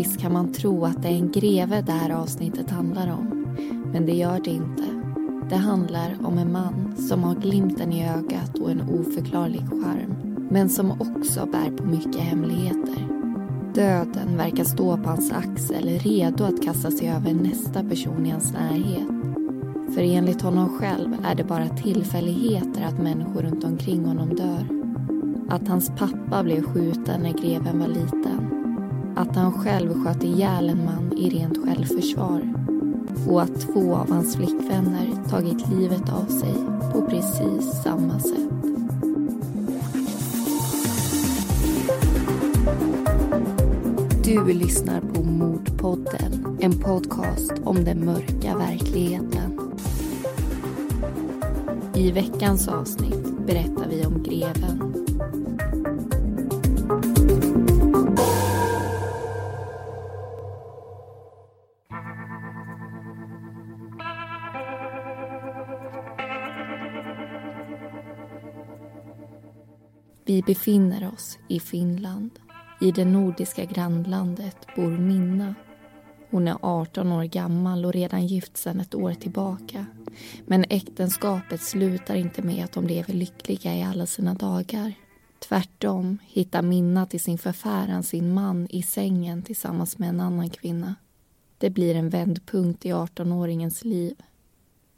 Visst kan man tro att det är en greve det här avsnittet handlar om. Men det gör det inte. Det handlar om en man som har glimten i ögat och en oförklarlig charm. Men som också bär på mycket hemligheter. Döden verkar stå på hans axel redo att kasta sig över nästa person i hans närhet. För enligt honom själv är det bara tillfälligheter att människor runt omkring honom dör. Att hans pappa blev skjuten när greven var liten. Att han själv sköt ihjäl en man i rent självförsvar. Och att två av hans flickvänner tagit livet av sig på precis samma sätt. Du lyssnar på Mordpodden, en podcast om den mörka verkligheten. I veckans avsnitt berättar vi om greven. Vi befinner oss i Finland. I det nordiska grannlandet bor Minna. Hon är 18 år gammal och redan gift sedan ett år tillbaka. Men äktenskapet slutar inte med att de lever lyckliga i alla sina dagar. Tvärtom hittar Minna till sin förfäran sin man i sängen tillsammans med en annan kvinna. Det blir en vändpunkt i 18-åringens liv.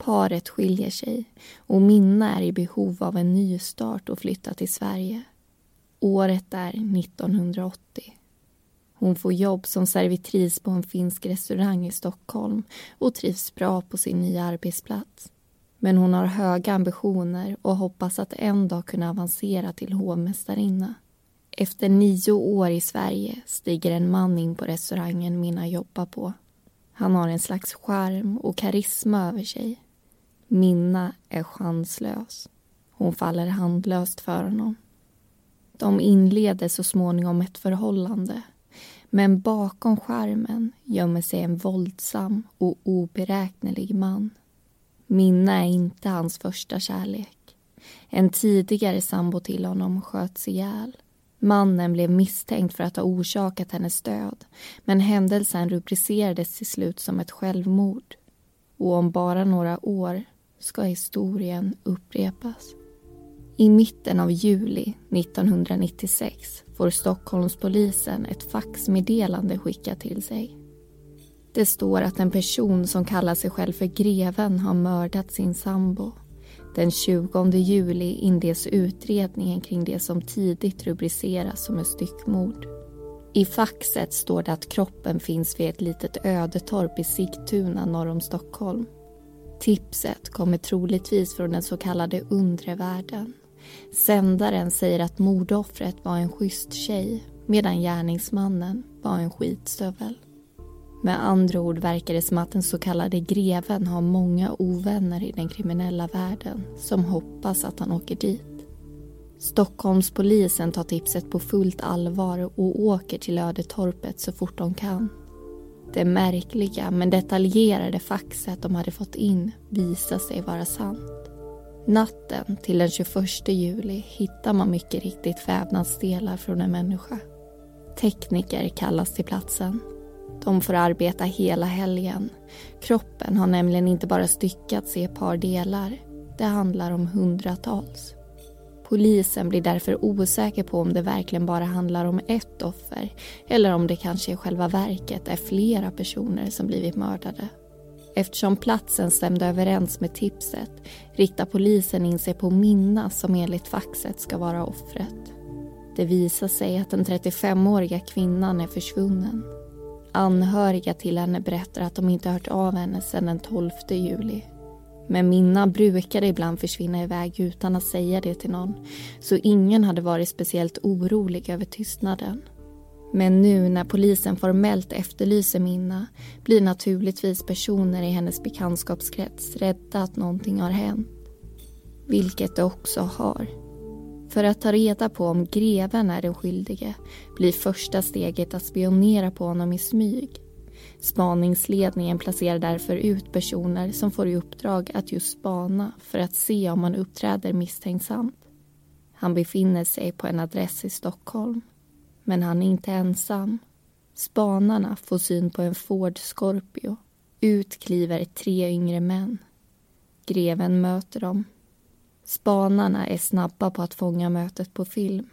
Paret skiljer sig och Minna är i behov av en ny start och flyttar till Sverige. Året är 1980. Hon får jobb som servitris på en finsk restaurang i Stockholm och trivs bra på sin nya arbetsplats. Men hon har höga ambitioner och hoppas att en dag kunna avancera till hovmästarinna. Efter nio år i Sverige stiger en man in på restaurangen Minna jobbar på. Han har en slags charm och karisma över sig. Minna är chanslös. Hon faller handlöst för honom. De inleder så småningom ett förhållande. Men bakom skärmen gömmer sig en våldsam och oberäknelig man. Minna är inte hans första kärlek. En tidigare sambo till honom sköts ihjäl. Mannen blev misstänkt för att ha orsakat hennes död men händelsen rubricerades till slut som ett självmord. Och om bara några år ska historien upprepas. I mitten av juli 1996 får Stockholmspolisen ett faxmeddelande skickat till sig. Det står att en person som kallar sig själv för Greven har mördat sin sambo. Den 20 juli inleds utredningen kring det som tidigt rubriceras som ett styckmord. I faxet står det att kroppen finns vid ett litet ödetorp i Sigtuna norr om Stockholm. Tipset kommer troligtvis från den så kallade undre världen. Sändaren säger att mordoffret var en schysst tjej medan gärningsmannen var en skitstövel. Med andra ord verkar det som att den så kallade greven har många ovänner i den kriminella världen som hoppas att han åker dit. Stockholmspolisen tar tipset på fullt allvar och åker till ödetorpet så fort de kan. Det märkliga men detaljerade faxet de hade fått in visade sig vara sant. Natten till den 21 juli hittar man mycket riktigt vävnadsdelar från en människa. Tekniker kallas till platsen. De får arbeta hela helgen. Kroppen har nämligen inte bara styckats i ett par delar. Det handlar om hundratals. Polisen blir därför osäker på om det verkligen bara handlar om ett offer eller om det kanske i själva verket är flera personer som blivit mördade. Eftersom platsen stämde överens med tipset riktar polisen in sig på Minna som enligt faxet ska vara offret. Det visar sig att den 35-åriga kvinnan är försvunnen. Anhöriga till henne berättar att de inte hört av henne sedan den 12 juli. Men Minna brukade ibland försvinna iväg utan att säga det till någon så ingen hade varit speciellt orolig över tystnaden. Men nu när polisen formellt efterlyser Minna blir naturligtvis personer i hennes bekantskapskrets rädda att någonting har hänt. Vilket det också har. För att ta reda på om greven är den skyldige blir första steget att spionera på honom i smyg. Spaningsledningen placerar därför ut personer som får i uppdrag att just spana för att se om han uppträder misstänksamt. Han befinner sig på en adress i Stockholm. Men han är inte ensam. Spanarna får syn på en Ford Scorpio. Ut kliver tre yngre män. Greven möter dem. Spanarna är snabba på att fånga mötet på film.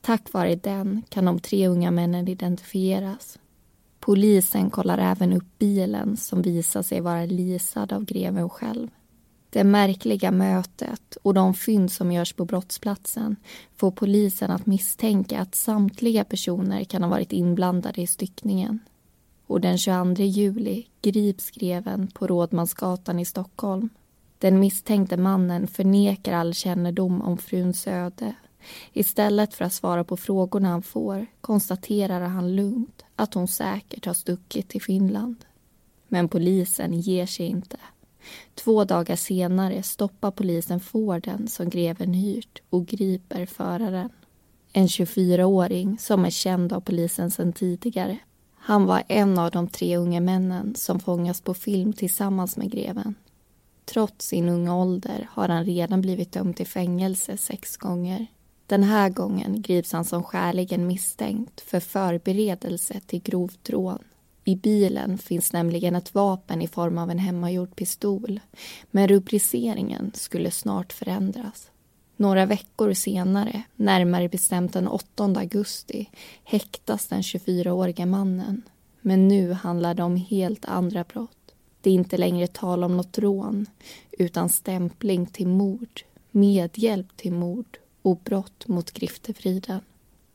Tack vare den kan de tre unga männen identifieras. Polisen kollar även upp bilen som visar sig vara leasad av greven själv. Det märkliga mötet och de fynd som görs på brottsplatsen får polisen att misstänka att samtliga personer kan ha varit inblandade i styckningen. Och den 22 juli grips greven på Rådmansgatan i Stockholm. Den misstänkte mannen förnekar all kännedom om fruns öde. Istället för att svara på frågorna han får konstaterar han lugnt att hon säkert har stuckit till Finland. Men polisen ger sig inte. Två dagar senare stoppar polisen Forden som greven hyrt och griper föraren. En 24-åring som är känd av polisen sedan tidigare. Han var en av de tre unga männen som fångas på film tillsammans med greven. Trots sin unga ålder har han redan blivit dömd till fängelse sex gånger. Den här gången grips han som skäligen misstänkt för förberedelse till grovt rån. I bilen finns nämligen ett vapen i form av en hemmagjord pistol men rubriceringen skulle snart förändras. Några veckor senare, närmare bestämt den 8 augusti häktas den 24-årige mannen. Men nu handlar det om helt andra brott. Det är inte längre tal om något rån utan stämpling till mord, medhjälp till mord och brott mot griftefriden.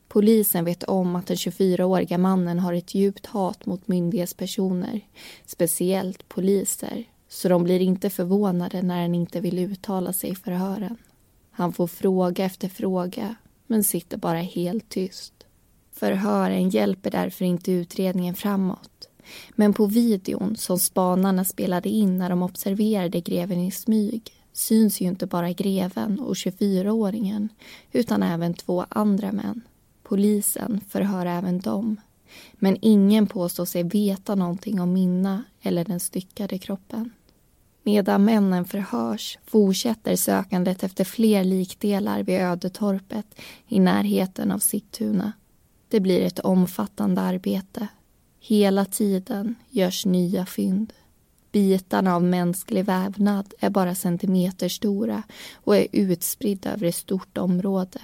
Polisen vet om att den 24-åriga mannen har ett djupt hat mot myndighetspersoner, speciellt poliser, så de blir inte förvånade när han inte vill uttala sig i förhören. Han får fråga efter fråga, men sitter bara helt tyst. Förhören hjälper därför inte utredningen framåt. Men på videon som spanarna spelade in när de observerade greven i smyg syns ju inte bara greven och 24-åringen utan även två andra män. Polisen förhör även dem. Men ingen påstår sig veta någonting om Minna eller den styckade kroppen. Medan männen förhörs fortsätter sökandet efter fler likdelar vid ödetorpet i närheten av Sigtuna. Det blir ett omfattande arbete. Hela tiden görs nya fynd. Bitarna av mänsklig vävnad är bara centimeter stora och är utspridda över ett stort område.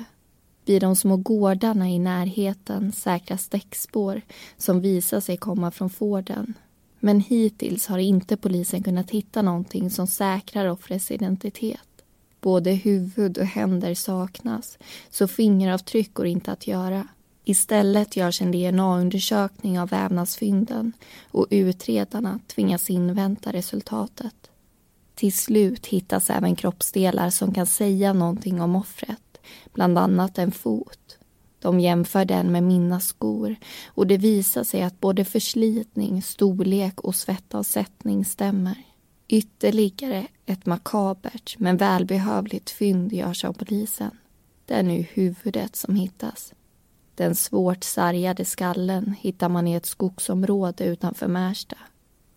Vid de små gårdarna i närheten säkras däckspår som visar sig komma från Forden. Men hittills har inte polisen kunnat hitta någonting som säkrar offrets identitet. Både huvud och händer saknas, så fingeravtryck går inte att göra. Istället görs en DNA-undersökning av vävnadsfynden och utredarna tvingas invänta resultatet. Till slut hittas även kroppsdelar som kan säga någonting om offret bland annat en fot. De jämför den med mina skor och det visar sig att både förslitning, storlek och svettavsättning stämmer. Ytterligare ett makabert men välbehövligt fynd görs av polisen. Det är nu huvudet som hittas. Den svårt sargade skallen hittar man i ett skogsområde utanför Märsta.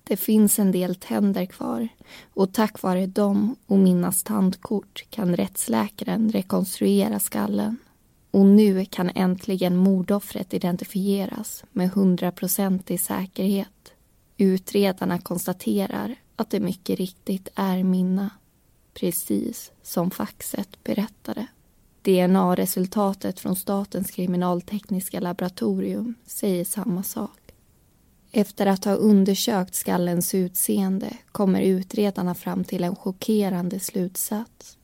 Det finns en del tänder kvar och tack vare dem och Minnas tandkort kan rättsläkaren rekonstruera skallen. Och nu kan äntligen mordoffret identifieras med hundraprocentig säkerhet. Utredarna konstaterar att det mycket riktigt är Minna. Precis som faxet berättade. DNA-resultatet från Statens kriminaltekniska laboratorium säger samma sak. Efter att ha undersökt skallens utseende kommer utredarna fram till en chockerande slutsats.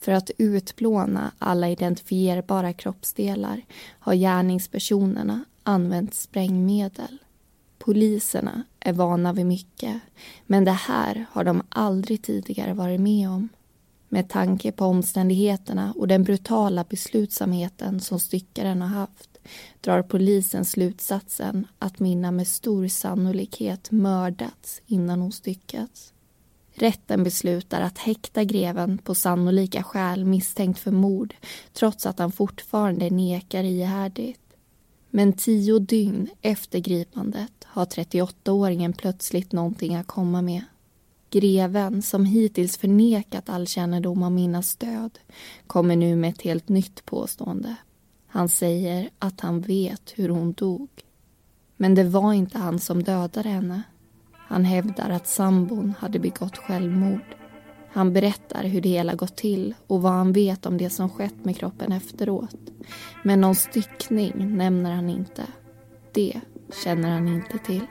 För att utplåna alla identifierbara kroppsdelar har gärningspersonerna använt sprängmedel. Poliserna är vana vid mycket, men det här har de aldrig tidigare varit med om. Med tanke på omständigheterna och den brutala beslutsamheten som styckaren har haft drar polisen slutsatsen att Minna med stor sannolikhet mördats innan hon styckats. Rätten beslutar att häkta greven på sannolika skäl misstänkt för mord trots att han fortfarande nekar ihärdigt. Men tio dygn efter gripandet har 38-åringen plötsligt någonting att komma med. Greven, som hittills förnekat all kännedom om Minnas död, kommer nu med ett helt nytt påstående. Han säger att han vet hur hon dog. Men det var inte han som dödade henne. Han hävdar att sambon hade begått självmord. Han berättar hur det hela gått till och vad han vet om det som skett med kroppen efteråt. Men någon styckning nämner han inte. Det känner han inte till.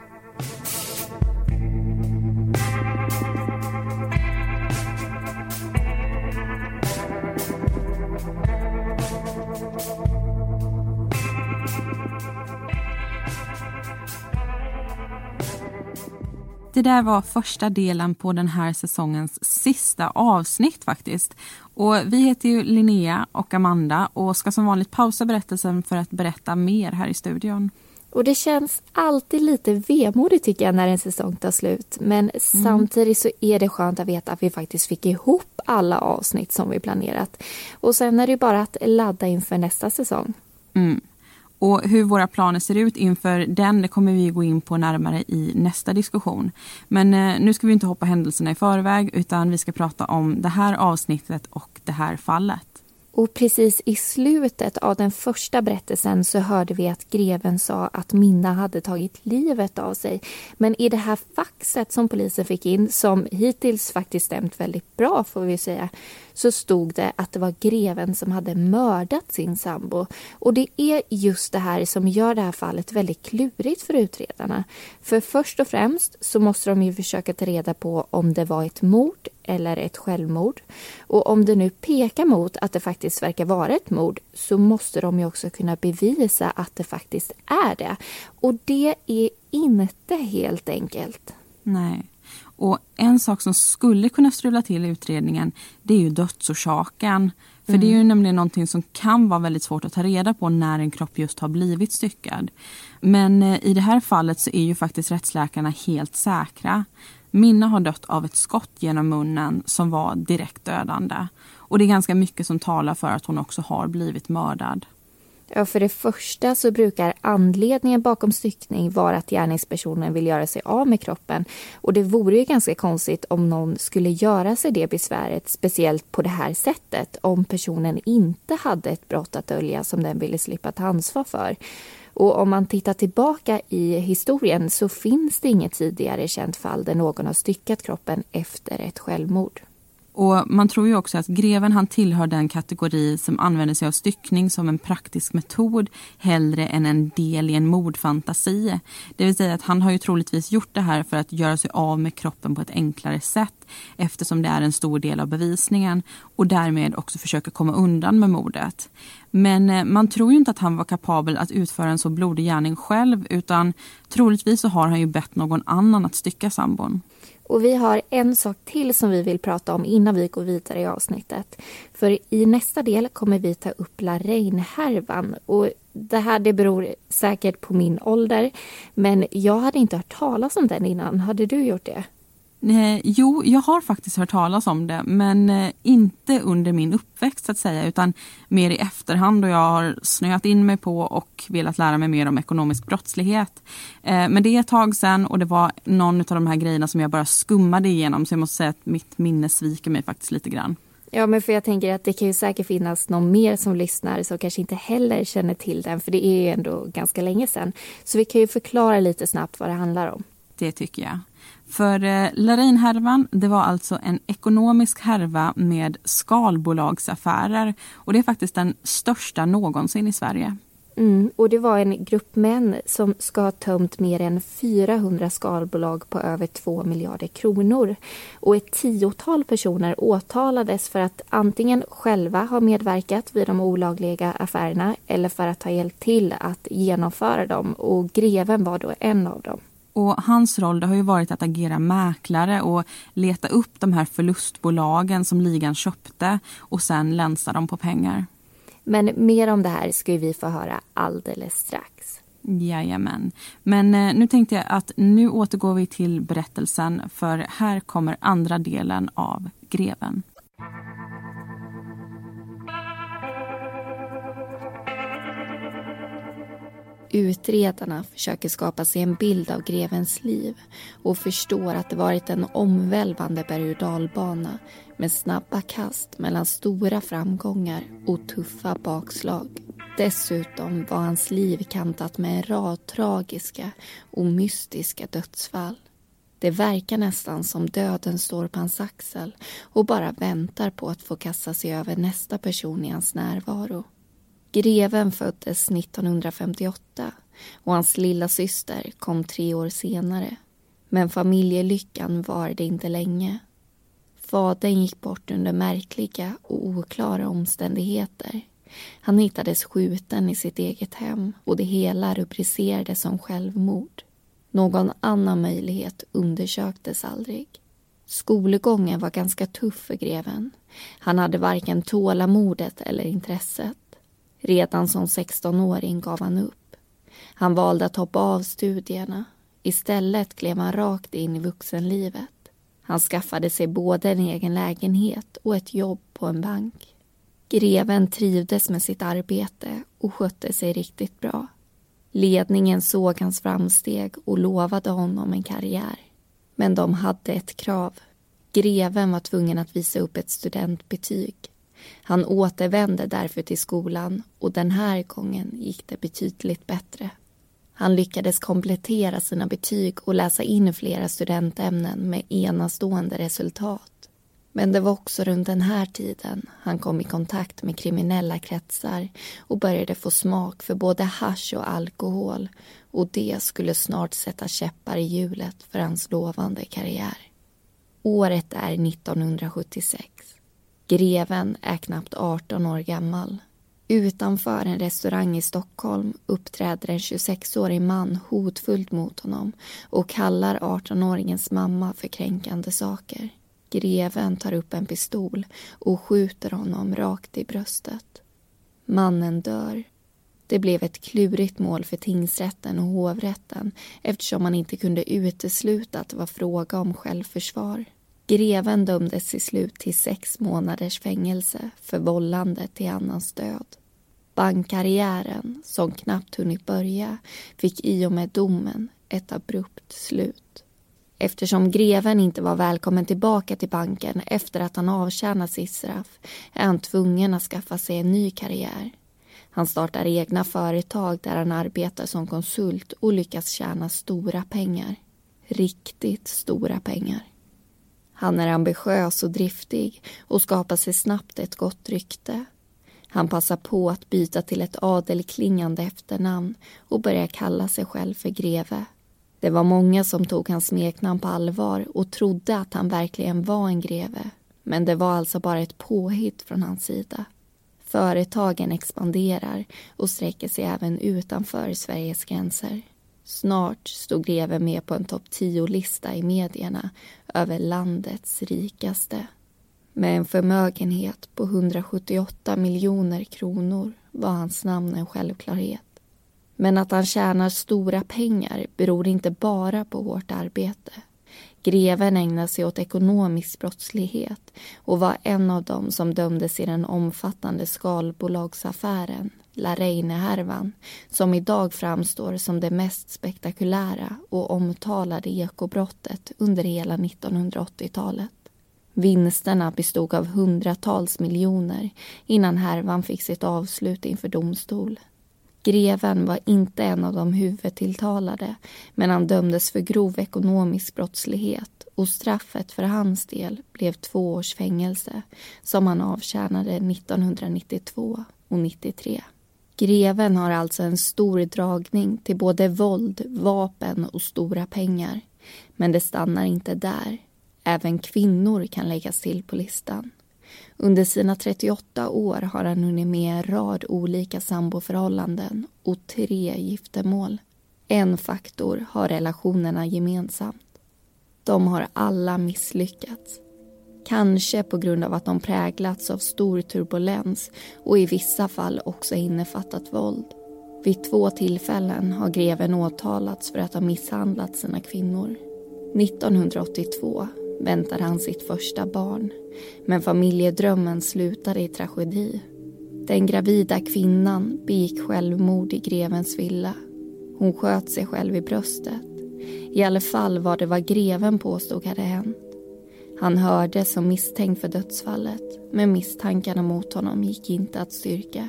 Det där var första delen på den här säsongens sista avsnitt faktiskt. Och vi heter ju Linnea och Amanda och ska som vanligt pausa berättelsen för att berätta mer här i studion. Och det känns alltid lite vemodigt tycker jag när en säsong tar slut. Men mm. samtidigt så är det skönt att veta att vi faktiskt fick ihop alla avsnitt som vi planerat. Och sen är det bara att ladda inför nästa säsong. Mm. Och hur våra planer ser ut inför den det kommer vi gå in på närmare i nästa diskussion. Men eh, nu ska vi inte hoppa händelserna i förväg utan vi ska prata om det här avsnittet och det här fallet. Och precis i slutet av den första berättelsen så hörde vi att greven sa att Minna hade tagit livet av sig. Men i det här faxet som polisen fick in, som hittills faktiskt stämt väldigt bra får vi säga, så stod det att det var greven som hade mördat sin sambo. Och det är just det här som gör det här fallet väldigt klurigt för utredarna. För först och främst så måste de ju försöka ta reda på om det var ett mord eller ett självmord. Och om det nu pekar mot att det faktiskt verkar vara ett mord så måste de ju också kunna bevisa att det faktiskt är det. Och det är inte helt enkelt. Nej. Och en sak som skulle kunna strula till utredningen det är ju dödsorsaken. För mm. det är ju mm. nämligen någonting som kan vara väldigt svårt att ta reda på när en kropp just har blivit styckad. Men eh, i det här fallet så är ju faktiskt rättsläkarna helt säkra. Minna har dött av ett skott genom munnen som var direkt dödande. Och det är ganska mycket som talar för att hon också har blivit mördad. Ja, för det första så brukar anledningen bakom styckning vara att gärningspersonen vill göra sig av med kroppen. Och det vore ju ganska konstigt om någon skulle göra sig det besväret, speciellt på det här sättet, om personen inte hade ett brott att dölja som den ville slippa ta ansvar för. Och om man tittar tillbaka i historien så finns det inget tidigare känt fall där någon har styckat kroppen efter ett självmord. Och Man tror ju också att greven han tillhör den kategori som använder sig av styckning som en praktisk metod hellre än en del i en mordfantasi. Det vill säga att han har ju troligtvis gjort det här för att göra sig av med kroppen på ett enklare sätt eftersom det är en stor del av bevisningen och därmed också försöka komma undan med mordet. Men eh, man tror ju inte att han var kapabel att utföra en så blodig gärning själv utan troligtvis så har han ju bett någon annan att stycka sambon. Och vi har en sak till som vi vill prata om innan vi går vidare i avsnittet. För i nästa del kommer vi ta upp Laraine-härvan. Och det här det beror säkert på min ålder, men jag hade inte hört talas om den innan. Hade du gjort det? Eh, jo, jag har faktiskt hört talas om det men eh, inte under min uppväxt så att säga utan mer i efterhand och jag har snöat in mig på och velat lära mig mer om ekonomisk brottslighet. Eh, men det är ett tag sedan och det var någon av de här grejerna som jag bara skummade igenom så jag måste säga att mitt minne sviker mig faktiskt lite grann. Ja, men för jag tänker att det kan ju säkert finnas någon mer som lyssnar som kanske inte heller känner till den, för det är ju ändå ganska länge sedan. Så vi kan ju förklara lite snabbt vad det handlar om. Det tycker jag. För eh, Larin-härvan, det var alltså en ekonomisk härva med skalbolagsaffärer och det är faktiskt den största någonsin i Sverige. Mm, och det var en grupp män som ska ha tömt mer än 400 skalbolag på över 2 miljarder kronor. Och ett tiotal personer åtalades för att antingen själva ha medverkat vid de olagliga affärerna eller för att ha hjälpt till att genomföra dem. Och greven var då en av dem. Och hans roll det har ju varit att agera mäklare och leta upp de här förlustbolagen som ligan köpte och sen länsa dem på pengar. Men mer om det här ska vi få höra alldeles strax. Jajamän. Men eh, nu tänkte jag att nu återgår vi till berättelsen för här kommer andra delen av Greven. Utredarna försöker skapa sig en bild av grevens liv och förstår att det varit en omvälvande berg och dalbana med snabba kast mellan stora framgångar och tuffa bakslag. Dessutom var hans liv kantat med en rad tragiska och mystiska dödsfall. Det verkar nästan som döden står på hans axel och bara väntar på att få kasta sig över nästa person i hans närvaro. Greven föddes 1958 och hans lilla syster kom tre år senare. Men familjelyckan varade inte länge. Fadern gick bort under märkliga och oklara omständigheter. Han hittades skjuten i sitt eget hem och det hela rubricerades som självmord. Någon annan möjlighet undersöktes aldrig. Skolgången var ganska tuff för greven. Han hade varken tålamodet eller intresset. Redan som 16-åring gav han upp. Han valde att hoppa av studierna. Istället klev han rakt in i vuxenlivet. Han skaffade sig både en egen lägenhet och ett jobb på en bank. Greven trivdes med sitt arbete och skötte sig riktigt bra. Ledningen såg hans framsteg och lovade honom en karriär. Men de hade ett krav. Greven var tvungen att visa upp ett studentbetyg. Han återvände därför till skolan och den här gången gick det betydligt bättre. Han lyckades komplettera sina betyg och läsa in flera studentämnen med enastående resultat. Men det var också runt den här tiden han kom i kontakt med kriminella kretsar och började få smak för både hash och alkohol och det skulle snart sätta käppar i hjulet för hans lovande karriär. Året är 1976. Greven är knappt 18 år gammal. Utanför en restaurang i Stockholm uppträder en 26-årig man hotfullt mot honom och kallar 18-åringens mamma för kränkande saker. Greven tar upp en pistol och skjuter honom rakt i bröstet. Mannen dör. Det blev ett klurigt mål för tingsrätten och hovrätten eftersom man inte kunde utesluta att det var fråga om självförsvar. Greven dömdes till slut till sex månaders fängelse för vållande till annans död. Bankkarriären, som knappt hunnit börja, fick i och med domen ett abrupt slut. Eftersom greven inte var välkommen tillbaka till banken efter att han avtjänat sitt straff är han tvungen att skaffa sig en ny karriär. Han startar egna företag där han arbetar som konsult och lyckas tjäna stora pengar. Riktigt stora pengar. Han är ambitiös och driftig och skapar sig snabbt ett gott rykte. Han passar på att byta till ett adelklingande efternamn och börjar kalla sig själv för greve. Det var många som tog hans smeknamn på allvar och trodde att han verkligen var en greve. Men det var alltså bara ett påhitt från hans sida. Företagen expanderar och sträcker sig även utanför Sveriges gränser. Snart stod greven med på en topp 10-lista i medierna över landets rikaste. Med en förmögenhet på 178 miljoner kronor var hans namn en självklarhet. Men att han tjänar stora pengar beror inte bara på hårt arbete. Greven ägnade sig åt ekonomisk brottslighet och var en av dem som dömdes i den omfattande skalbolagsaffären, La Reine-härvan som idag framstår som det mest spektakulära och omtalade ekobrottet under hela 1980-talet. Vinsterna bestod av hundratals miljoner innan härvan fick sitt avslut inför domstol. Greven var inte en av de huvudtilltalade men han dömdes för grov ekonomisk brottslighet och straffet för hans del blev två års fängelse som han avtjänade 1992 och 93. Greven har alltså en stor dragning till både våld, vapen och stora pengar. Men det stannar inte där. Även kvinnor kan läggas till på listan. Under sina 38 år har han hunnit med en rad olika samboförhållanden och tre giftermål. En faktor har relationerna gemensamt. De har alla misslyckats. Kanske på grund av att de präglats av stor turbulens och i vissa fall också innefattat våld. Vid två tillfällen har greven åtalats för att ha misshandlat sina kvinnor. 1982 väntade han sitt första barn. Men familjedrömmen slutade i tragedi. Den gravida kvinnan begick självmord i grevens villa. Hon sköt sig själv i bröstet. I alla fall var det vad greven påstod hade hänt. Han hördes som misstänkt för dödsfallet men misstankarna mot honom gick inte att styrka.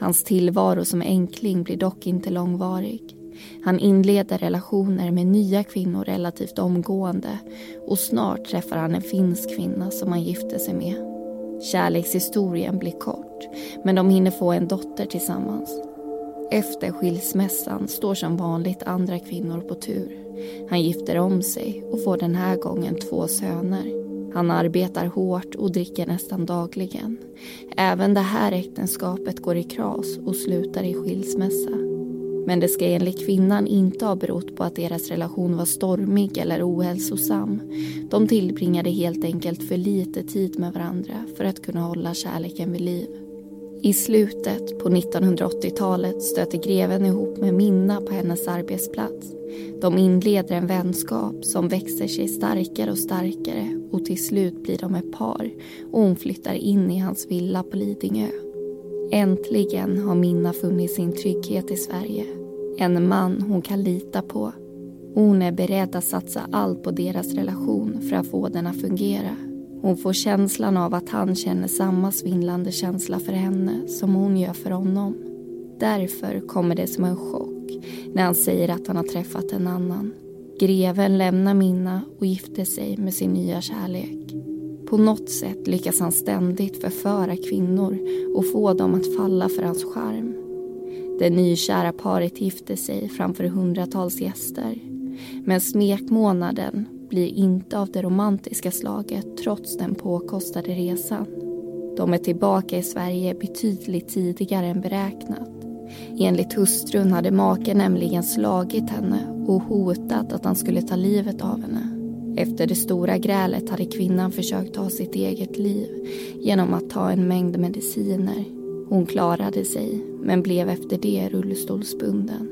Hans tillvaro som enkling blir dock inte långvarig. Han inleder relationer med nya kvinnor relativt omgående och snart träffar han en finsk kvinna som han gifter sig med. Kärlekshistorien blir kort, men de hinner få en dotter tillsammans. Efter skilsmässan står som vanligt andra kvinnor på tur. Han gifter om sig och får den här gången två söner. Han arbetar hårt och dricker nästan dagligen. Även det här äktenskapet går i kras och slutar i skilsmässa. Men det ska enligt kvinnan inte ha berott på att deras relation var stormig eller ohälsosam. De tillbringade helt enkelt för lite tid med varandra för att kunna hålla kärleken vid liv. I slutet på 1980-talet stöter greven ihop med Minna på hennes arbetsplats. De inleder en vänskap som växer sig starkare och starkare och till slut blir de ett par och hon flyttar in i hans villa på Lidingö. Äntligen har Minna funnit sin trygghet i Sverige. En man hon kan lita på. Hon är beredd att satsa allt på deras relation för att få den att fungera. Hon får känslan av att han känner samma svindlande känsla för henne som hon gör för honom. Därför kommer det som en chock när han säger att han har träffat en annan. Greven lämnar Minna och gifter sig med sin nya kärlek. På något sätt lyckas han ständigt förföra kvinnor och få dem att falla för hans charm. Det nykära paret gifter sig framför hundratals gäster. Men smekmånaden blir inte av det romantiska slaget trots den påkostade resan. De är tillbaka i Sverige betydligt tidigare än beräknat. Enligt hustrun hade maken nämligen slagit henne och hotat att han skulle ta livet av henne. Efter det stora grälet hade kvinnan försökt ta sitt eget liv genom att ta en mängd mediciner. Hon klarade sig, men blev efter det rullstolsbunden.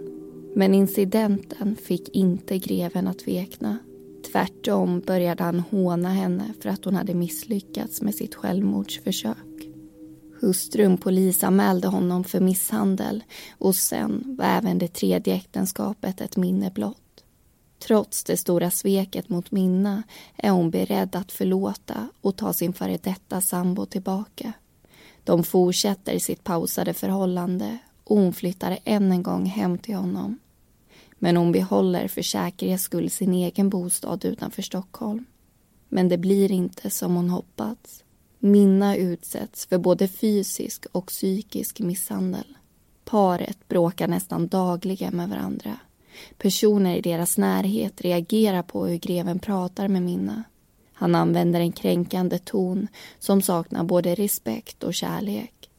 Men incidenten fick inte greven att vekna. Tvärtom började han håna henne för att hon hade misslyckats med sitt självmordsförsök. Hustrun polisanmälde honom för misshandel och sen var även det tredje äktenskapet ett minne blott. Trots det stora sveket mot Minna är hon beredd att förlåta och ta sin före detta sambo tillbaka. De fortsätter sitt pausade förhållande och hon flyttar än en gång hem till honom. Men hon behåller för säkerhets skull sin egen bostad utanför Stockholm. Men det blir inte som hon hoppats. Minna utsätts för både fysisk och psykisk misshandel. Paret bråkar nästan dagligen med varandra. Personer i deras närhet reagerar på hur greven pratar med Minna. Han använder en kränkande ton som saknar både respekt och kärlek.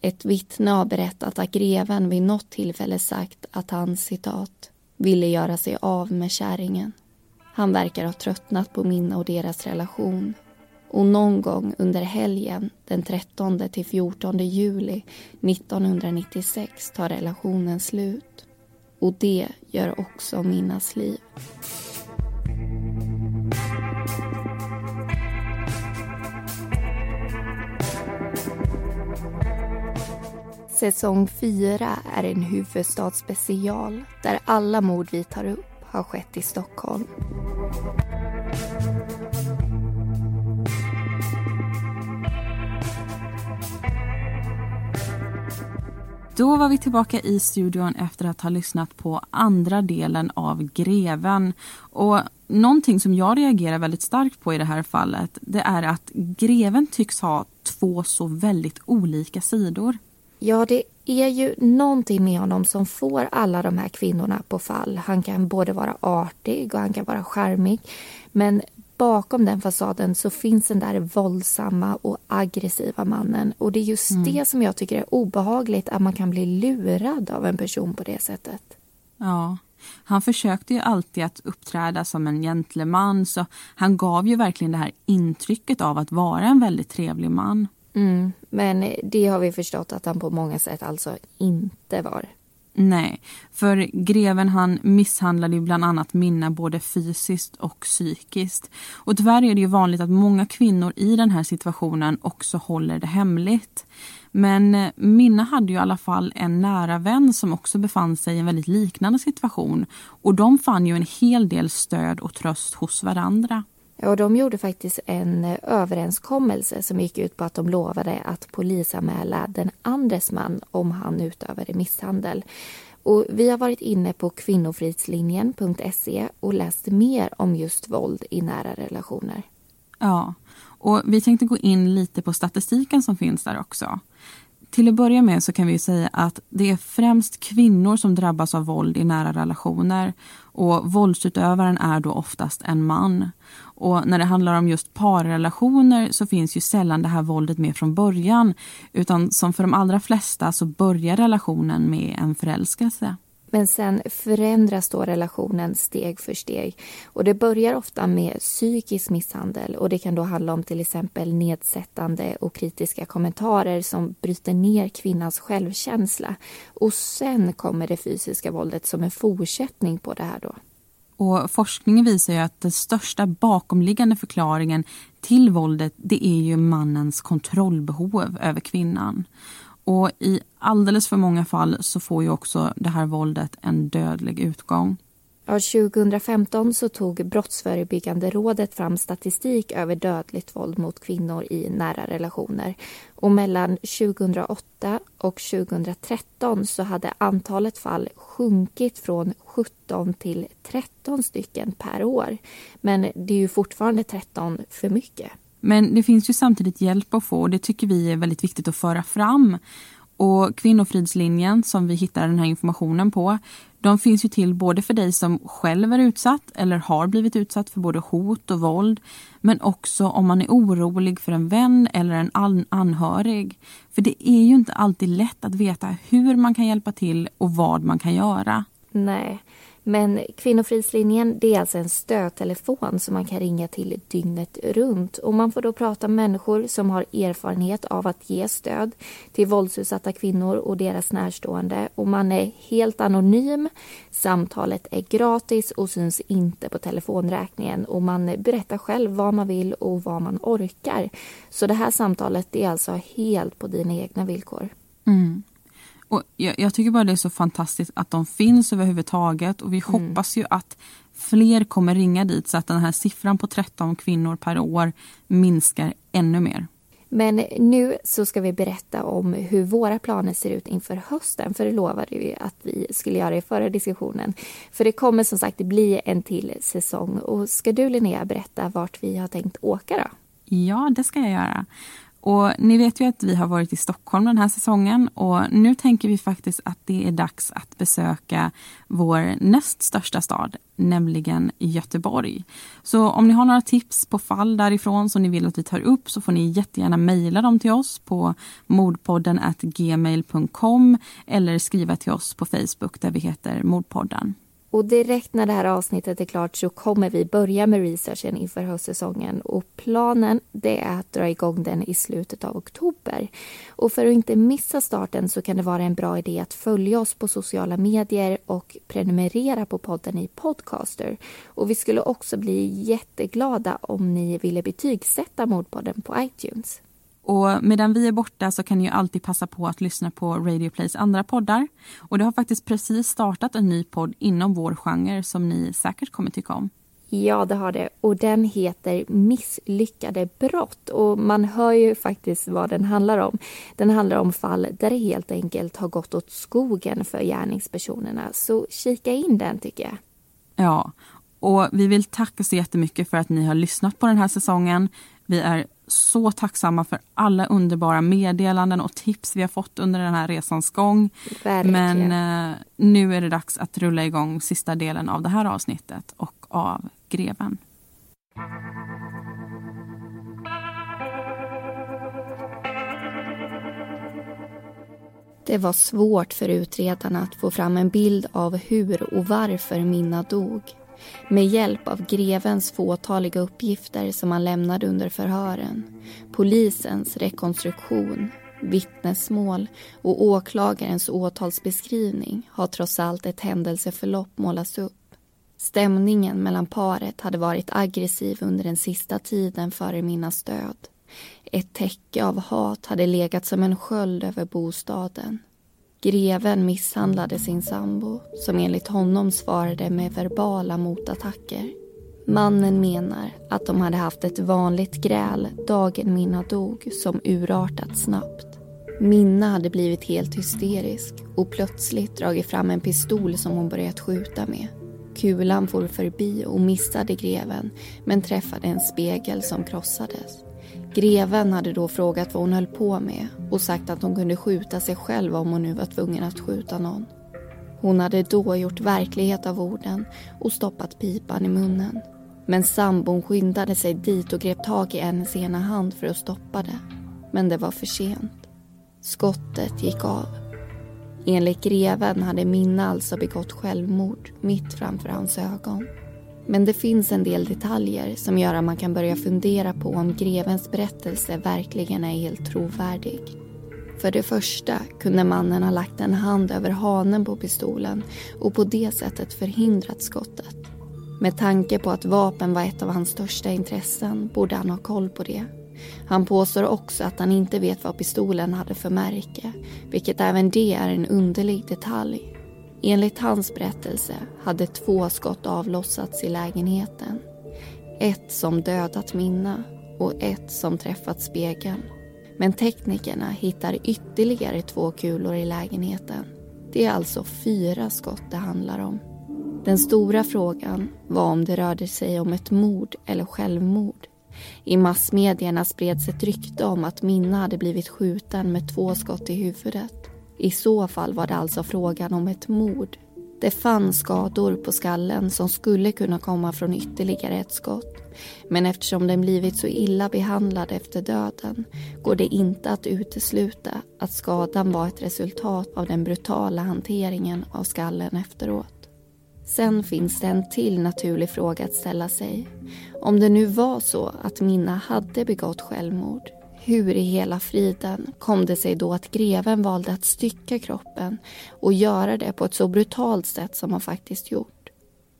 Ett vittne har berättat att greven vid något tillfälle sagt att han citat ville göra sig av med kärringen. Han verkar ha tröttnat på Minna och deras relation och någon gång under helgen den 13 till 14 juli 1996 tar relationen slut. Och det gör också Minnas liv. Säsong 4 är en huvudstadsspecial där alla mord vi tar upp har skett i Stockholm. Då var vi tillbaka i studion efter att ha lyssnat på andra delen av Greven. Och någonting som jag reagerar väldigt starkt på i det här fallet det är att greven tycks ha två så väldigt olika sidor. Ja, det är ju någonting med honom som får alla de här kvinnorna på fall. Han kan både vara artig och han kan vara charmig. Men bakom den fasaden så finns den där våldsamma och aggressiva mannen. Och det är just mm. det som jag tycker är obehagligt, att man kan bli lurad av en person på det sättet. Ja, han försökte ju alltid att uppträda som en gentleman så han gav ju verkligen det här intrycket av att vara en väldigt trevlig man. Mm, men det har vi förstått att han på många sätt alltså inte var. Nej, för greven han misshandlade bland annat Minna både fysiskt och psykiskt. Och tyvärr är det ju vanligt att många kvinnor i den här situationen också håller det hemligt. Men eh, Minna hade ju i alla fall en nära vän som också befann sig i en väldigt liknande situation. Och de fann ju en hel del stöd och tröst hos varandra. Och de gjorde faktiskt en eh, överenskommelse som gick ut på att de lovade att polisanmäla den andres man om han utövade misshandel. Och vi har varit inne på kvinnofridslinjen.se och läst mer om just våld i nära relationer. Ja, och vi tänkte gå in lite på statistiken som finns där också. Till att börja med så kan vi säga att det är främst kvinnor som drabbas av våld i nära relationer och våldsutövaren är då oftast en man. Och när det handlar om just parrelationer så finns ju sällan det här våldet med från början utan som för de allra flesta så börjar relationen med en förälskelse. Men sen förändras då relationen steg för steg. Och Det börjar ofta med psykisk misshandel och det kan då handla om till exempel nedsättande och kritiska kommentarer som bryter ner kvinnans självkänsla. Och sen kommer det fysiska våldet som en fortsättning på det här. då. Och forskningen visar ju att den största bakomliggande förklaringen till våldet det är ju mannens kontrollbehov över kvinnan. Och i alldeles för många fall så får ju också det här våldet en dödlig utgång. Ja, 2015 så tog Brottsförebyggande rådet fram statistik över dödligt våld mot kvinnor i nära relationer. Och mellan 2008 och 2013 så hade antalet fall sjunkit från 17 till 13 stycken per år. Men det är ju fortfarande 13 för mycket. Men det finns ju samtidigt hjälp att få och det tycker vi är väldigt viktigt att föra fram. Och Kvinnofridslinjen som vi hittar den här informationen på de finns ju till både för dig som själv är utsatt eller har blivit utsatt för både hot och våld men också om man är orolig för en vän eller en anhörig. För det är ju inte alltid lätt att veta hur man kan hjälpa till och vad man kan göra. Nej, men Kvinnofridslinjen det är alltså en stödtelefon som man kan ringa till dygnet runt. Och Man får då prata med människor som har erfarenhet av att ge stöd till våldsutsatta kvinnor och deras närstående. Och Man är helt anonym, samtalet är gratis och syns inte på telefonräkningen. Och Man berättar själv vad man vill och vad man orkar. Så det här samtalet är alltså helt på dina egna villkor. Mm. Och jag, jag, tycker bara det är så fantastiskt att de finns överhuvudtaget och vi mm. hoppas ju att fler kommer ringa dit så att den här siffran på 13 kvinnor per år minskar ännu mer. Men nu så ska vi berätta om hur våra planer ser ut inför hösten. För det lovade vi att vi skulle göra i förra diskussionen. För det kommer som sagt bli en till säsong. Och ska du Linnea berätta vart vi har tänkt åka då? Ja, det ska jag göra. Och ni vet ju att vi har varit i Stockholm den här säsongen och nu tänker vi faktiskt att det är dags att besöka vår näst största stad, nämligen Göteborg. Så om ni har några tips på fall därifrån som ni vill att vi tar upp så får ni jättegärna mejla dem till oss på mordpodden gmail.com eller skriva till oss på Facebook där vi heter Mordpodden. Och direkt när det här avsnittet är klart så kommer vi börja med researchen inför höstsäsongen. Och planen det är att dra igång den i slutet av oktober. Och för att inte missa starten så kan det vara en bra idé att följa oss på sociala medier och prenumerera på podden i Podcaster. Och vi skulle också bli jätteglada om ni ville betygsätta Mordpodden på iTunes. Och medan vi är borta så kan ni ju alltid passa på att lyssna på Radio Plays andra poddar. Och det har faktiskt precis startat en ny podd inom vår genre som ni säkert kommer tycka om. Ja, det har det. Och den heter Misslyckade brott. Och man hör ju faktiskt vad den handlar om. Den handlar om fall där det helt enkelt har gått åt skogen för gärningspersonerna. Så kika in den tycker jag. Ja, och vi vill tacka så jättemycket för att ni har lyssnat på den här säsongen. Vi är så tacksamma för alla underbara meddelanden och tips vi har fått under den här resans gång. Verkligen. Men eh, nu är det dags att rulla igång sista delen av det här avsnittet och av Greven. Det var svårt för utredarna att få fram en bild av hur och varför Minna dog. Med hjälp av grevens fåtaliga uppgifter som han lämnade under förhören, polisens rekonstruktion, vittnesmål och åklagarens åtalsbeskrivning har trots allt ett händelseförlopp målats upp. Stämningen mellan paret hade varit aggressiv under den sista tiden före Minnas död. Ett täcke av hat hade legat som en sköld över bostaden. Greven misshandlade sin sambo som enligt honom svarade med verbala motattacker. Mannen menar att de hade haft ett vanligt gräl dagen Minna dog som urartat snabbt. Minna hade blivit helt hysterisk och plötsligt dragit fram en pistol som hon börjat skjuta med. Kulan for förbi och missade greven men träffade en spegel som krossades. Greven hade då frågat vad hon höll på med och sagt att hon kunde skjuta sig själv om hon nu var tvungen att skjuta någon. Hon hade då gjort verklighet av orden och stoppat pipan i munnen. Men sambon skyndade sig dit och grep tag i hennes ena hand för att stoppa det. Men det var för sent. Skottet gick av. Enligt greven hade Minna alltså begått självmord mitt framför hans ögon. Men det finns en del detaljer som gör att man kan börja fundera på om grevens berättelse verkligen är helt trovärdig. För det första kunde mannen ha lagt en hand över hanen på pistolen och på det sättet förhindrat skottet. Med tanke på att vapen var ett av hans största intressen borde han ha koll på det. Han påstår också att han inte vet vad pistolen hade för märke, vilket även det är en underlig detalj. Enligt hans berättelse hade två skott avlossats i lägenheten. Ett som dödat Minna och ett som träffat spegeln. Men teknikerna hittar ytterligare två kulor i lägenheten. Det är alltså fyra skott det handlar om. Den stora frågan var om det rörde sig om ett mord eller självmord. I massmedierna spreds ett rykte om att Minna hade blivit skjuten med två skott i huvudet. I så fall var det alltså frågan om ett mord. Det fanns skador på skallen som skulle kunna komma från ytterligare ett skott. Men eftersom den blivit så illa behandlad efter döden går det inte att utesluta att skadan var ett resultat av den brutala hanteringen av skallen efteråt. Sen finns det en till naturlig fråga att ställa sig. Om det nu var så att Minna hade begått självmord hur i hela friden kom det sig då att greven valde att stycka kroppen och göra det på ett så brutalt sätt som han faktiskt gjort?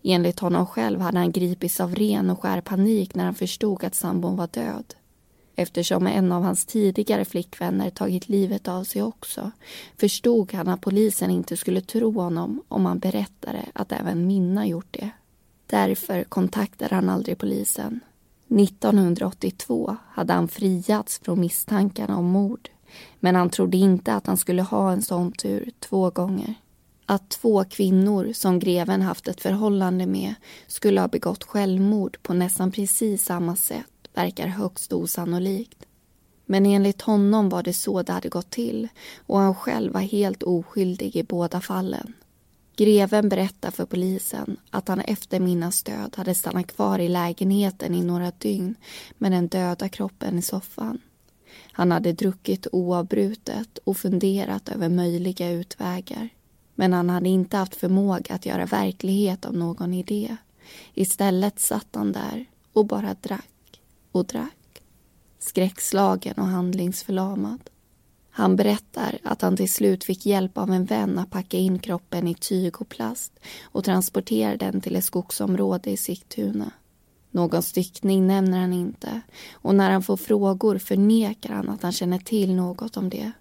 Enligt honom själv hade han gripits av ren och skär panik när han förstod att sambon var död. Eftersom en av hans tidigare flickvänner tagit livet av sig också förstod han att polisen inte skulle tro honom om han berättade att även Minna gjort det. Därför kontaktade han aldrig polisen. 1982 hade han friats från misstankarna om mord men han trodde inte att han skulle ha en sån tur två gånger. Att två kvinnor som greven haft ett förhållande med skulle ha begått självmord på nästan precis samma sätt verkar högst osannolikt. Men enligt honom var det så det hade gått till och han själv var helt oskyldig i båda fallen. Greven berättar för polisen att han efter Minnas död hade stannat kvar i lägenheten i några dygn med den döda kroppen i soffan. Han hade druckit oavbrutet och funderat över möjliga utvägar. Men han hade inte haft förmåga att göra verklighet av någon idé. Istället satt han där och bara drack och drack. Skräckslagen och handlingsförlamad. Han berättar att han till slut fick hjälp av en vän att packa in kroppen i tyg och plast och transportera den till ett skogsområde i Sigtuna. Någon styckning nämner han inte och när han får frågor förnekar han att han känner till något om det.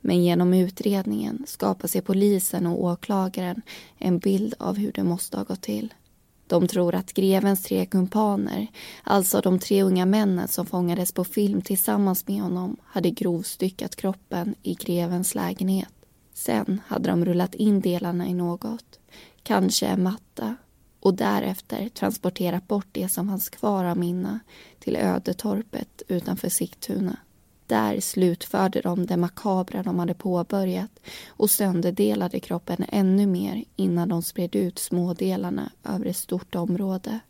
Men genom utredningen skapar sig polisen och åklagaren en bild av hur det måste ha gått till. De tror att grevens tre kumpaner, alltså de tre unga männen som fångades på film tillsammans med honom, hade grovstyckat kroppen i grevens lägenhet. Sen hade de rullat in delarna i något, kanske en matta och därefter transporterat bort det som fanns kvar av Minna till ödetorpet utanför Sigtuna. Där slutförde de det makabra de hade påbörjat och sönderdelade kroppen ännu mer innan de spred ut smådelarna över ett stort område.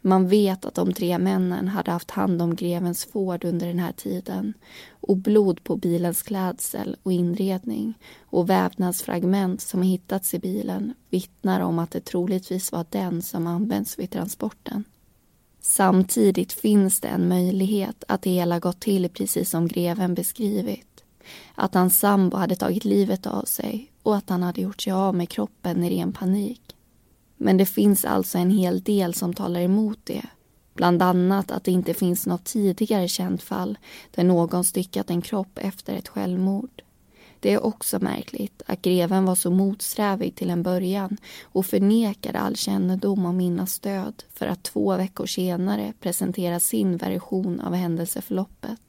Man vet att de tre männen hade haft hand om grevens Ford under den här tiden och blod på bilens klädsel och inredning och vävnadsfragment som hittats i bilen vittnar om att det troligtvis var den som används vid transporten. Samtidigt finns det en möjlighet att det hela gått till precis som greven beskrivit. Att hans sambo hade tagit livet av sig och att han hade gjort sig av med kroppen i ren panik. Men det finns alltså en hel del som talar emot det. Bland annat att det inte finns något tidigare känt fall där någon styckat en kropp efter ett självmord. Det är också märkligt att greven var så motsträvig till en början och förnekade all kännedom om Minnas död för att två veckor senare presentera sin version av händelseförloppet.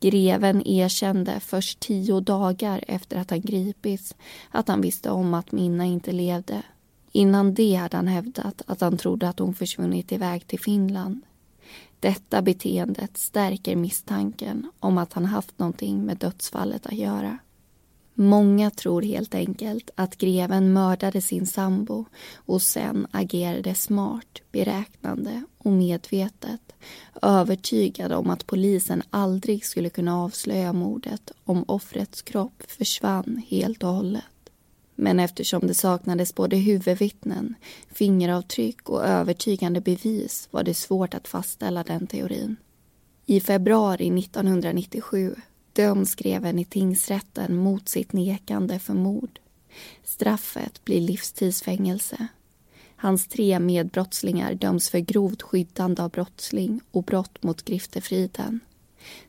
Greven erkände först tio dagar efter att han gripits att han visste om att Minna inte levde. Innan det hade han hävdat att han trodde att hon försvunnit iväg till Finland. Detta beteendet stärker misstanken om att han haft någonting med dödsfallet att göra. Många tror helt enkelt att greven mördade sin sambo och sen agerade smart, beräknande och medvetet övertygad om att polisen aldrig skulle kunna avslöja mordet om offrets kropp försvann helt och hållet. Men eftersom det saknades både huvudvittnen, fingeravtryck och övertygande bevis var det svårt att fastställa den teorin. I februari 1997 döms greven i tingsrätten mot sitt nekande för mord. Straffet blir livstidsfängelse. Hans tre medbrottslingar döms för grovt skyddande av brottsling och brott mot griftefriden.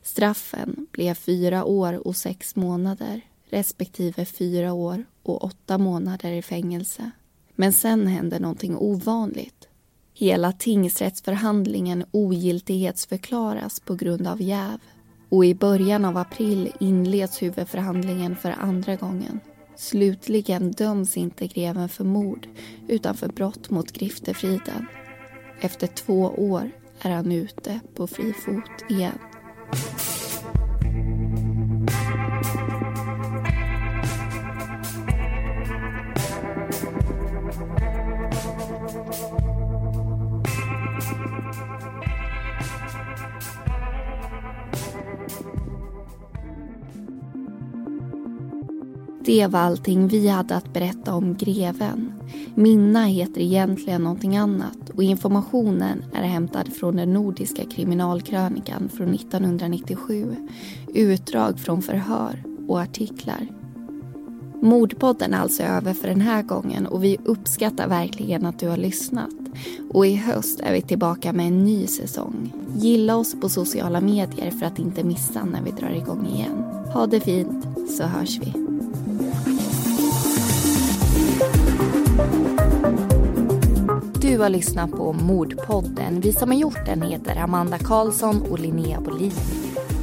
Straffen blev fyra år och sex månader respektive fyra år och åtta månader i fängelse. Men sen hände någonting ovanligt. Hela tingsrättsförhandlingen ogiltighetsförklaras på grund av jäv och i början av april inleds huvudförhandlingen för andra gången. Slutligen döms inte greven för mord utan för brott mot griftefriden. Efter två år är han ute på fri fot igen. Det var allting vi hade att berätta om greven. Minna heter egentligen någonting annat och informationen är hämtad från den nordiska kriminalkrönikan från 1997. Utdrag från förhör och artiklar. Mordpodden är alltså över för den här gången och vi uppskattar verkligen att du har lyssnat. Och i höst är vi tillbaka med en ny säsong. Gilla oss på sociala medier för att inte missa när vi drar igång igen. Ha det fint så hörs vi. Du har lyssnat på Mordpodden. Vi som har gjort den heter Amanda Karlsson och Linnea Bolin.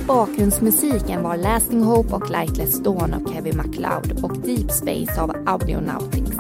Bakgrundsmusiken var Lasting Hope och Lightless Dawn av Kevin MacLeod och Deep Space av Audionautics.